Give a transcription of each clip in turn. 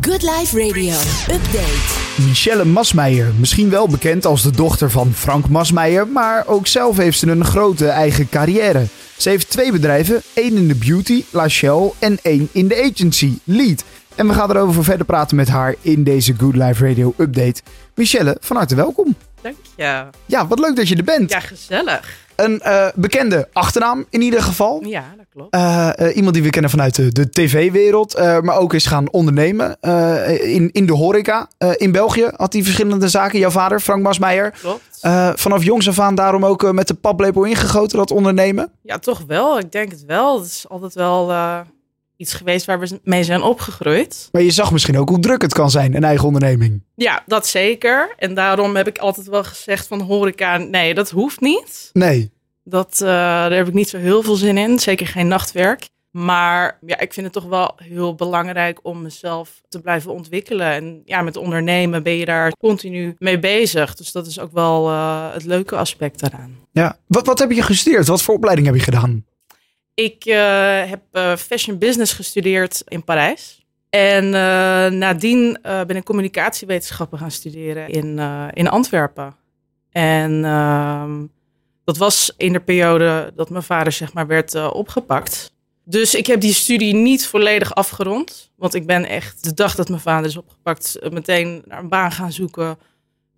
Good Life Radio. Update. Michelle Masmeijer, misschien wel bekend als de dochter van Frank Masmeijer, maar ook zelf heeft ze een grote eigen carrière. Ze heeft twee bedrijven, één in de beauty, La Shell, en één in de agency, Lead. En we gaan erover verder praten met haar in deze Good Life Radio update. Michelle, van harte welkom. Dank je. Ja, wat leuk dat je er bent. Ja, gezellig. Een eh, bekende achternaam in ieder geval. Ja, dat klopt. Eh, eh, iemand die we kennen vanuit de, de tv-wereld, eh, maar ook is gaan ondernemen eh, in, in de horeca. Eh, in België had hij verschillende zaken. Jouw vader, Frank Masmeijer, Klopt. eh, vanaf jongs af aan daarom ook eh, met de paplepel ingegoten dat ondernemen. ja, toch wel. Ik denk het wel. Het is altijd wel eh, iets geweest waar we mee zijn opgegroeid. Maar je zag misschien ook hoe druk het kan zijn, een eigen onderneming. Ja, dat zeker. En daarom heb ik altijd wel gezegd van horeca, nee, dat hoeft niet. Nee. Dat, eh, daar heb ik niet zo heel veel zin in. Zeker geen nachtwerk. Maar ja, ik vind het toch wel heel belangrijk om mezelf te blijven ontwikkelen. En ja, met ondernemen ben je daar continu mee bezig. Dus dat is ook wel eh, het leuke aspect daaraan. Ja. Wat, wat heb je gestudeerd? Wat voor opleiding heb je gedaan? Ik eh, heb eh, fashion business gestudeerd in Parijs. En eh, nadien ben ik communicatiewetenschappen gaan studeren in, in Antwerpen. En ehm, dat was in de periode dat mijn vader zeg maar werd opgepakt. Dus ik heb die studie niet volledig afgerond. Want ik ben echt de dag dat mijn vader is opgepakt meteen naar een baan gaan zoeken.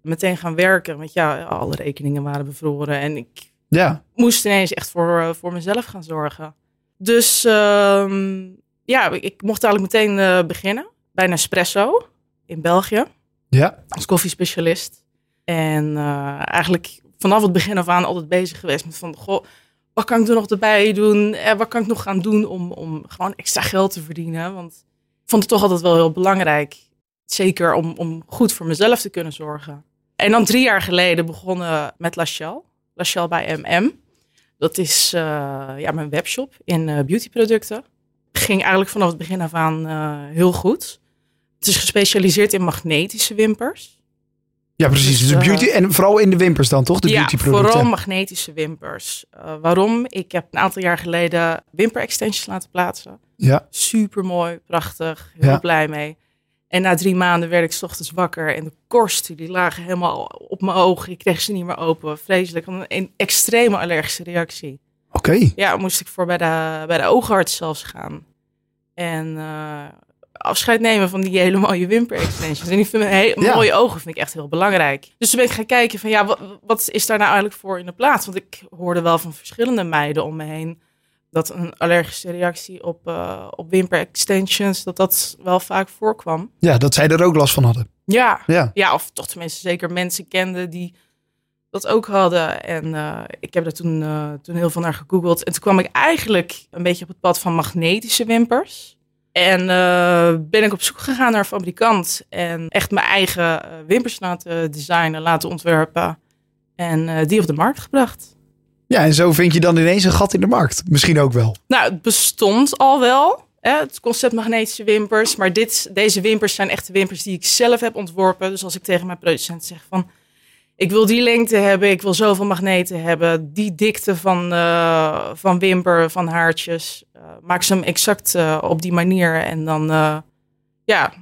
Meteen gaan werken. Want ja, alle rekeningen waren bevroren. En ik Ja. moest ineens echt voor, eh, voor mezelf gaan zorgen. Dus ehm, ja, ik, mocht eigenlijk meteen eh, beginnen bij Nespresso in België Ja. als koffiespecialist. En eh, eigenlijk vanaf het begin af aan altijd bezig geweest met van, goh, wat kan ik er nog erbij doen? En wat kan ik nog gaan doen om, om gewoon extra geld te verdienen? Want ik vond het toch altijd wel heel belangrijk. Zeker om, om goed voor mezelf te kunnen zorgen. En dan drie jaar geleden begonnen met La. La Shell bij MM. Dat is eh, ja, mijn webshop in eh, beautyproducten. Ging eigenlijk vanaf het begin af aan eh, heel goed. Het is gespecialiseerd in magnetische wimpers. Ja, precies. Dus, beauty, en vooral in de wimpers dan, toch? De ja, beautyproducten. vooral magnetische wimpers. Waarom? Ik heb een aantal jaar geleden wimper extensions laten plaatsen. Ja. Super mooi, prachtig, heel Ja. blij mee. En na drie maanden werd ik 's ochtends wakker en de korsten die lagen helemaal op mijn ogen. Ik kreeg ze niet meer open. Vreselijk, een, een extreme allergische reactie. Oké. Ja, moest ik voor bij de, bij de oogarts zelfs gaan. En eh, afscheid nemen van die hele mooie wimper extensions. En die vind ik, he- Ja. mooie ogen vind ik echt heel belangrijk. Dus toen ben ik gaan kijken van ja, wat, wat is daar nou eigenlijk voor in de plaats? Want ik hoorde wel van verschillende meiden om me heen dat een allergische reactie op, eh, op wimper extensions, dat dat wel vaak voorkwam. Ja, dat zij er ook last van hadden. Ja, Ja. ja, of toch tenminste zeker mensen kenden die dat ook hadden. En eh, ik heb daar toen, eh, toen heel veel naar gegoogeld. En toen kwam ik eigenlijk een beetje op het pad van magnetische wimpers. En ben ik op zoek gegaan naar een fabrikant. En echt mijn eigen wimpers laten designen, laten ontwerpen. En die op de markt gebracht. Ja, en zo vind je dan ineens een gat in de markt. Misschien ook wel. Nou, het bestond al wel. Hè, het concept magnetische wimpers. Maar dit, deze wimpers zijn echt de wimpers die ik zelf heb ontworpen. Dus als ik tegen mijn producent zeg van... Ik wil die lengte hebben, ik wil zoveel magneten hebben. Die dikte van, eh, van wimper, van haartjes. eh, maak ze hem exact eh, op die manier. En dan ja,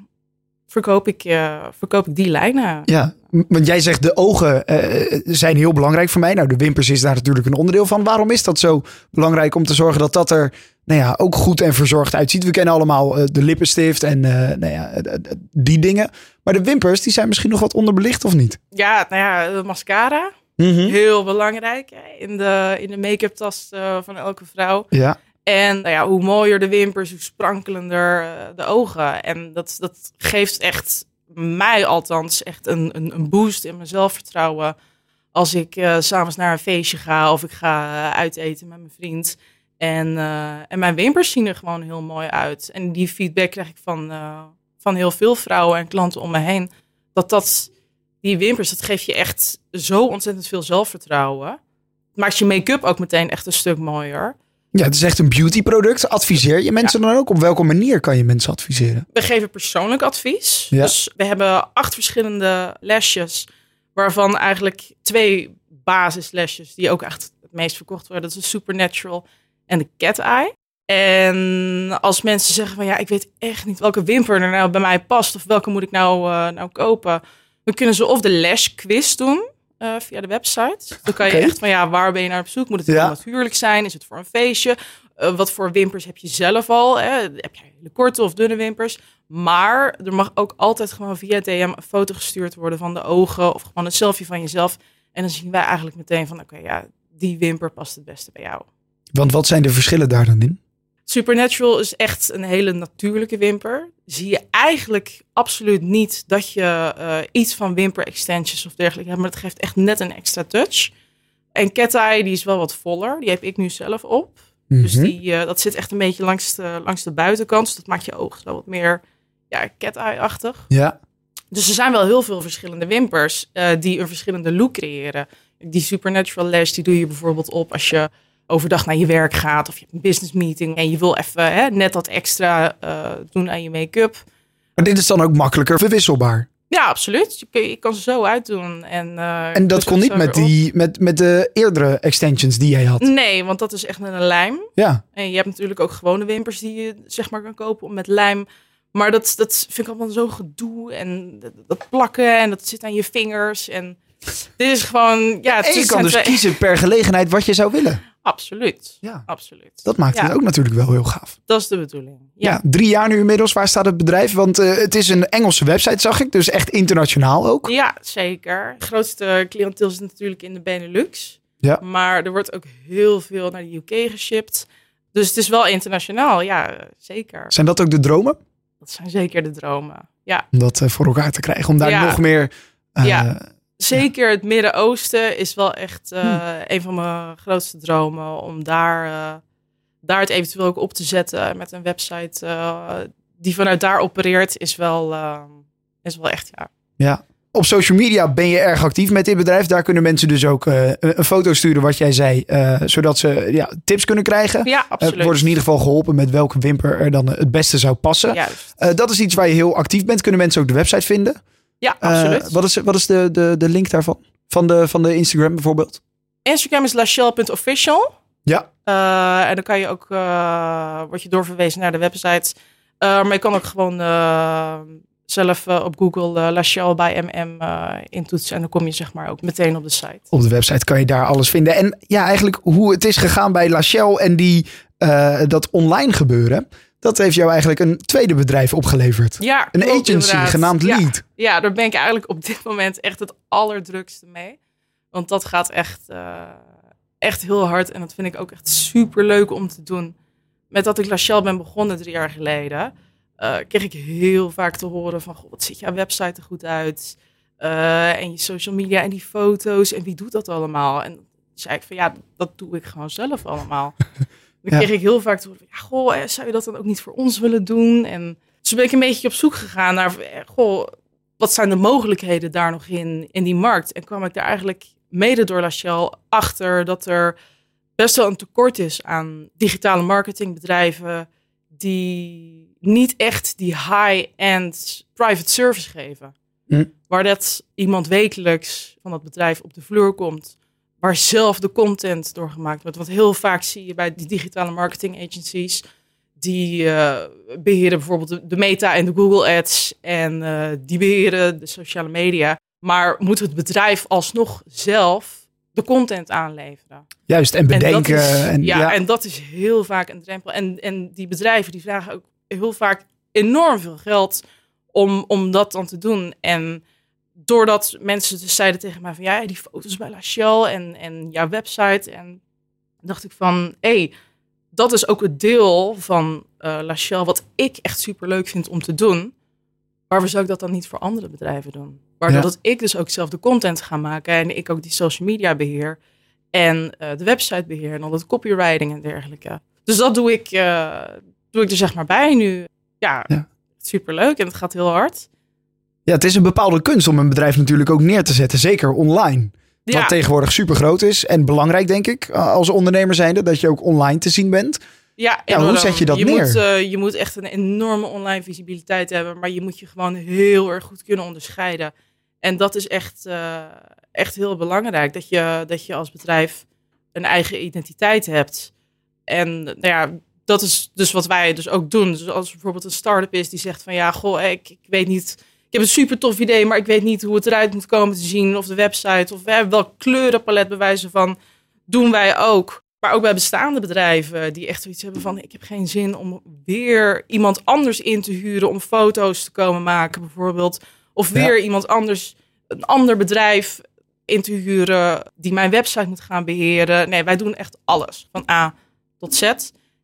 verkoop, ik, eh, verkoop ik die lijnen. Ja, want jij zegt de ogen eh, zijn heel belangrijk voor mij. Nou, de wimpers is daar natuurlijk een onderdeel van. Waarom is dat zo belangrijk om te zorgen dat dat er nou ja, ook goed en verzorgd uitziet? We kennen allemaal eh, de lippenstift en eh, nou ja, eh, eh, die dingen. Maar de wimpers, die zijn misschien nog wat onderbelicht of niet? Ja, nou ja, de mascara. Heel belangrijk in de, in de make-up tas eh, van elke vrouw. Ja, En nou ja, hoe mooier de wimpers, hoe sprankelender eh, de ogen. En dat, dat geeft echt mij althans echt een, een, een boost in mijn zelfvertrouwen. Als ik s s'avonds naar een feestje ga of ik ga eh, uiteten met mijn vriend. En, en mijn wimpers zien er gewoon heel mooi uit. En die feedback krijg ik van, van heel veel vrouwen en klanten om me heen. Dat dat, die wimpers, dat geeft je echt zo ontzettend veel zelfvertrouwen. Maakt je make-up ook meteen echt een stuk mooier. Ja het is echt een beautyproduct. Adviseer je mensen dan ook? Op welke manier kan je mensen adviseren? We geven persoonlijk advies. Ja. Dus we hebben acht verschillende lesjes, waarvan eigenlijk twee basislesjes die ook echt het meest verkocht worden. Dat is de Supernatural en de Cat Eye. En als mensen zeggen van ja, ik weet echt niet welke wimper er nou bij mij past of welke moet ik nou, uh, nou kopen, dan kunnen ze of de lash quiz doen uh, via de website. Dan kan je echt van ja, waar ben je naar op zoek? Moet het Ja. natuurlijk zijn? Is het voor een feestje? Uh, wat voor wimpers heb je zelf al? Hè? Heb je hele korte of dunne wimpers? Maar er mag ook altijd gewoon via DM een foto gestuurd worden van de ogen of gewoon een selfie van jezelf. En dan zien wij eigenlijk meteen van oké, ja, die wimper past het beste bij jou. Want wat zijn de verschillen daar dan in? Supernatural is echt een hele natuurlijke wimper. Zie je eigenlijk absoluut niet dat je uh, iets van wimper extensions of dergelijke hebt, maar het geeft echt net een extra touch. En Cat Eye, die is wel wat voller. Die heb ik nu zelf op. Dus Mhm. die, uh, dat zit echt een beetje langs de, langs de buitenkant. Dus dat maakt je oog zo wat meer ja, cat eye-achtig. Ja. Dus er zijn wel heel veel verschillende wimpers uh, die een verschillende look creëren. Die Supernatural Lash, die doe je bijvoorbeeld op als je overdag naar je werk gaat of je hebt een business meeting en je wil even hè, net dat extra uh, doen aan je make-up. Maar dit is dan ook makkelijker verwisselbaar. Ja, absoluut. Je, kan ze zo uitdoen. En, uh, en dat kon niet met, die, met, met de eerdere extensions die jij had? Nee, want dat is echt met een lijm. Ja. En je hebt natuurlijk ook gewone wimpers die je zeg maar kan kopen met lijm. Maar dat, dat vind ik allemaal zo gedoe. En dat, dat plakken en dat zit aan je vingers. En dit is gewoon... Ja, en je kan dus kiezen per gelegenheid wat je zou willen. Absoluut. Ja. Absoluut. Dat maakt ja. het ook natuurlijk wel heel gaaf. Dat is de bedoeling. Ja, ja drie jaar nu inmiddels. Waar staat het bedrijf? Want uh, het is een Engelse website, zag ik. Dus echt internationaal ook. Ja, zeker. Het grootste cliënteel zit natuurlijk in de Benelux. Ja. Maar er wordt ook heel veel naar de UK geshipped. Dus het is wel internationaal. Ja, zeker. Zijn dat ook de dromen? Dat zijn zeker de dromen. Ja. Om dat uh, voor elkaar te krijgen. Om daar ja. nog meer... Uh, ja. Zeker het Midden-Oosten is wel echt uh, hmm. een van mijn grootste dromen. Om daar, uh, daar het eventueel ook op te zetten met een website uh, die vanuit daar opereert, is wel, is wel echt ja. Ja. Op social media ben je erg actief met dit bedrijf. Daar kunnen mensen dus ook een foto sturen, wat jij zei, zodat ze ja, tips kunnen krijgen. Ja, absoluut. Worden ze in ieder geval geholpen met welke wimper er dan het beste zou passen. dat is iets waar je heel actief bent. Kunnen mensen ook de website vinden? Ja, absoluut. Uh, wat is, wat is de, de, de link daarvan? Van de, van de Instagram bijvoorbeeld? Instagram is lachelle.official. Ja. Uh, en dan kan je ook, uh, word je doorverwezen naar de website. Uh, maar je kan ook gewoon zelf op Google Lachelle bij MM intoetsen. En dan kom je zeg maar ook meteen op de site. Op de website kan je daar alles vinden. En ja, eigenlijk hoe het is gegaan bij Lachelle en die, dat online gebeuren. Dat heeft jou eigenlijk een tweede bedrijf opgeleverd. Ja, een agency inderdaad. genaamd ja. Lead. Ja, daar ben ik eigenlijk op dit moment echt het allerdrukste mee. Want dat gaat echt, uh, echt heel hard. En dat vind ik ook echt super leuk om te doen. Met dat ik Lachelle ben begonnen drie jaar geleden, uh, kreeg ik heel vaak te horen van, wat ziet jouw website er goed uit? Uh, en je social media en die foto's en wie doet dat allemaal? En zei ik van, ja, dat doe ik gewoon zelf allemaal. Dan kreeg ik heel vaak te horen van, ja, goh, zou je dat dan ook niet voor ons willen doen? En dus ben ik een beetje op zoek gegaan naar, goh, wat zijn de mogelijkheden daar nog in, in die markt? En kwam ik daar eigenlijk mede door Lachelle achter dat er best wel een tekort is aan digitale marketingbedrijven die niet echt die high-end private service geven. Hm. Waar dat iemand wekelijks van dat bedrijf op de vloer komt, waar zelf de content doorgemaakt wordt. Want heel vaak zie je bij die digitale marketing agencies, die uh, beheren bijvoorbeeld de, de, Meta en de Google Ads en uh, die beheren de sociale media. Maar moet het bedrijf alsnog zelf de content aanleveren? Juist, en bedenken. En is, en, ja, ja, en dat is heel vaak een drempel. En, en die bedrijven die vragen ook heel vaak enorm veel geld om, om dat dan te doen. En doordat mensen dus zeiden tegen mij van ja, die foto's bij Lachelle en, en jouw website. En dacht ik van hé, hey, dat is ook het deel van uh, Lachelle wat ik echt super leuk vind om te doen. Waarom zou ik dat dan niet voor andere bedrijven doen? Waardoor Ja. dat ik dus ook zelf de content ga maken en ik ook die social media beheer en eh, de website beheer en al dat copywriting en dergelijke. Dus dat doe ik, eh, doe ik er zeg maar bij nu. Ja, Ja. super leuk en het gaat heel hard. Ja, het is een bepaalde kunst om een bedrijf natuurlijk ook neer te zetten. Zeker online. Ja, Wat tegenwoordig super groot is. En belangrijk, denk ik, als ondernemer zijnde. Dat je ook online te zien bent. ja, Ja, hoe zet je dat neer? Moet, eh, je moet echt een enorme online visibiliteit hebben, maar je moet je gewoon heel erg goed kunnen onderscheiden. En dat is echt, eh, echt heel belangrijk, dat je, dat je als bedrijf een eigen identiteit hebt. En nou ja, dat is dus wat wij dus ook doen. Dus als er bijvoorbeeld een start-up is die zegt van ja, goh, ik, ik weet niet, ik heb een super tof idee, maar ik weet niet hoe het eruit moet komen te zien, of de website, of we hebben welk kleurenpalet bewijzen van, doen wij ook. Maar ook bij bestaande bedrijven die echt zoiets hebben van: ik heb geen zin om weer iemand anders in te huren om foto's te komen maken, bijvoorbeeld. Of weer iemand anders, een ander bedrijf in te huren die mijn website moet gaan beheren. Nee, wij doen echt alles van A tot Z.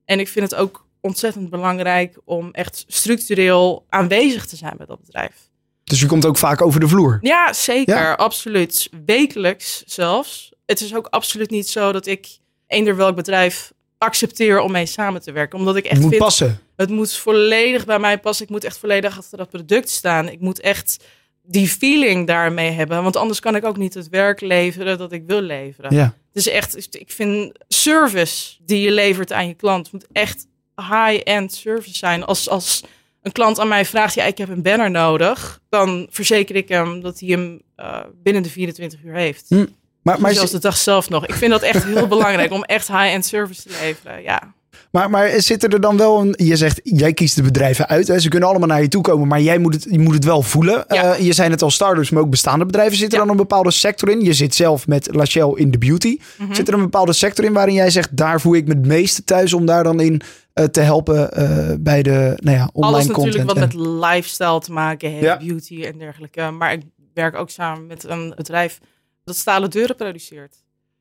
En ik vind het ook ontzettend belangrijk om echt structureel aanwezig te zijn bij dat bedrijf. Dus je komt ook vaak over de vloer? Ja, zeker. Absoluut. Wekelijks zelfs. Het is ook absoluut niet zo dat ik eender welk bedrijf accepteer om mee samen te werken. Omdat ik echt het moet vind, passen. Het moet volledig bij mij passen. Ik moet echt volledig achter dat product staan. Ik moet echt die feeling daarmee hebben. Want anders kan ik ook niet het werk leveren dat ik wil leveren. Ja. Dus echt, ik vind service die je levert aan je klant moet echt high-end service zijn. Als, als een klant aan mij vraagt, ja, ik heb een banner nodig, dan verzeker ik hem dat hij hem uh, binnen de 24 uur heeft. Hm. Maar, maar Zelfs de dag zelf nog. Ik vind dat echt heel belangrijk om echt high-end service te leveren. Ja. Maar, maar zit er dan wel een. Je zegt, jij kiest de bedrijven uit. Hè? Ze kunnen allemaal naar je toe komen, maar jij moet het, je moet het wel voelen. Ja. Uh, je zijn het al starters, maar ook bestaande bedrijven. Zit er Ja. dan een bepaalde sector in? Je zit zelf met Lachelle in de beauty. Mhm. Zit er een bepaalde sector in waarin jij zegt, daar voel ik me het meeste thuis om daar dan in uh, te helpen uh, bij de nou ja, online Alles content? natuurlijk wat en- met lifestyle te maken heeft, Ja. beauty en dergelijke. Maar ik werk ook samen met een bedrijf dat stalen deuren produceert.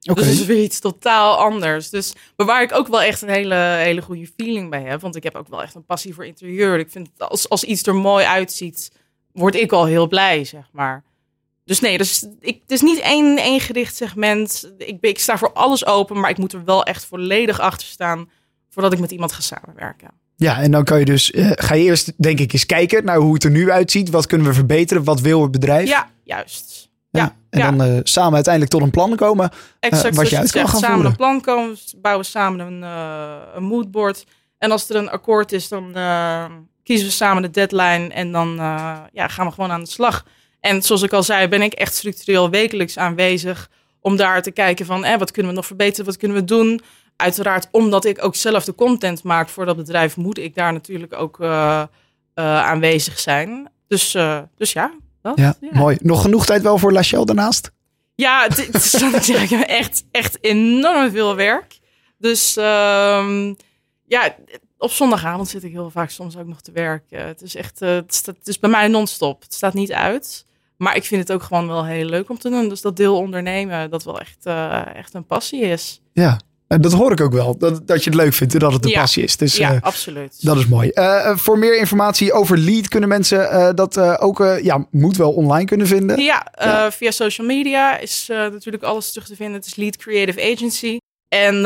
Oké. Dus dat is weer iets totaal anders. Dus waar ik ook wel echt een hele, hele goede feeling bij heb. Want ik heb ook wel echt een passie voor interieur. Ik vind het als, als iets er mooi uitziet, word ik al heel blij, zeg maar. Dus nee, dus ik, het is niet één, één gericht segment. Ik, ik sta voor alles open, maar ik moet er wel echt volledig achter staan voordat ik met iemand ga samenwerken. Ja, en dan kan je dus, eh, ga je eerst denk ik eens kijken naar hoe het er nu uitziet. Wat kunnen we verbeteren? Wat wil het bedrijf? Ja, juist. Ja, en ja. dan eh, samen uiteindelijk tot een plan komen. Exact wat je uit kan gaan Samen voeren. een plan komen, we bouwen samen een, eh een moodboard. En als er een akkoord is, dan eh, kiezen we samen de deadline. En dan eh, ja, gaan we gewoon aan de slag. En zoals ik al zei, ben ik echt structureel wekelijks aanwezig. Om daar te kijken van, eh, wat kunnen we nog verbeteren, wat kunnen we doen. Uiteraard, omdat ik ook zelf de content maak voor dat bedrijf, moet ik daar natuurlijk ook eh, eh, aanwezig zijn. Dus, eh, dus ja. Dat, Ja, mooi. Nog genoeg tijd wel voor Lachelle daarnaast? ja, het, het is echt, echt enorm veel werk. Dus ehm, ja, op zondagavond zit ik heel vaak soms ook nog te werken. Het is echt, eh, het, staat, het is bij mij non-stop. Het staat niet uit. Maar ik vind het ook gewoon wel heel leuk om te doen. Dus dat deel ondernemen, dat wel echt, eh, echt een passie is. Ja, en dat hoor ik ook wel. Dat, dat je het leuk vindt en dat het de Ja. passie is. Dus ja, eh, absoluut. dat is mooi. Eh, eh, voor meer informatie over Lead kunnen mensen dat ook, ja, moet wel online kunnen vinden. Ja, Ja. via social media is natuurlijk alles terug te vinden. Het is Lead Creative Agency. En uh,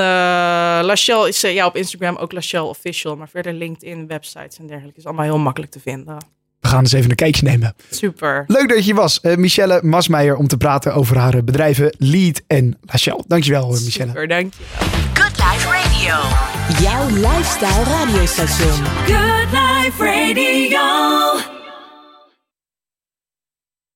Lachelle is ja, op Instagram ook Lachelle Official. Maar verder LinkedIn, websites en dergelijke is allemaal heel makkelijk te vinden. We gaan eens even een kijkje nemen. Super. Leuk dat je was, eh, Michelle Masmeijer, om te praten over haar bedrijven Lead en Lachelle. Dankjewel, Michelle. Super, dank je. Good Life Radio. Jouw lifestyle radiostation. Good Life Radio.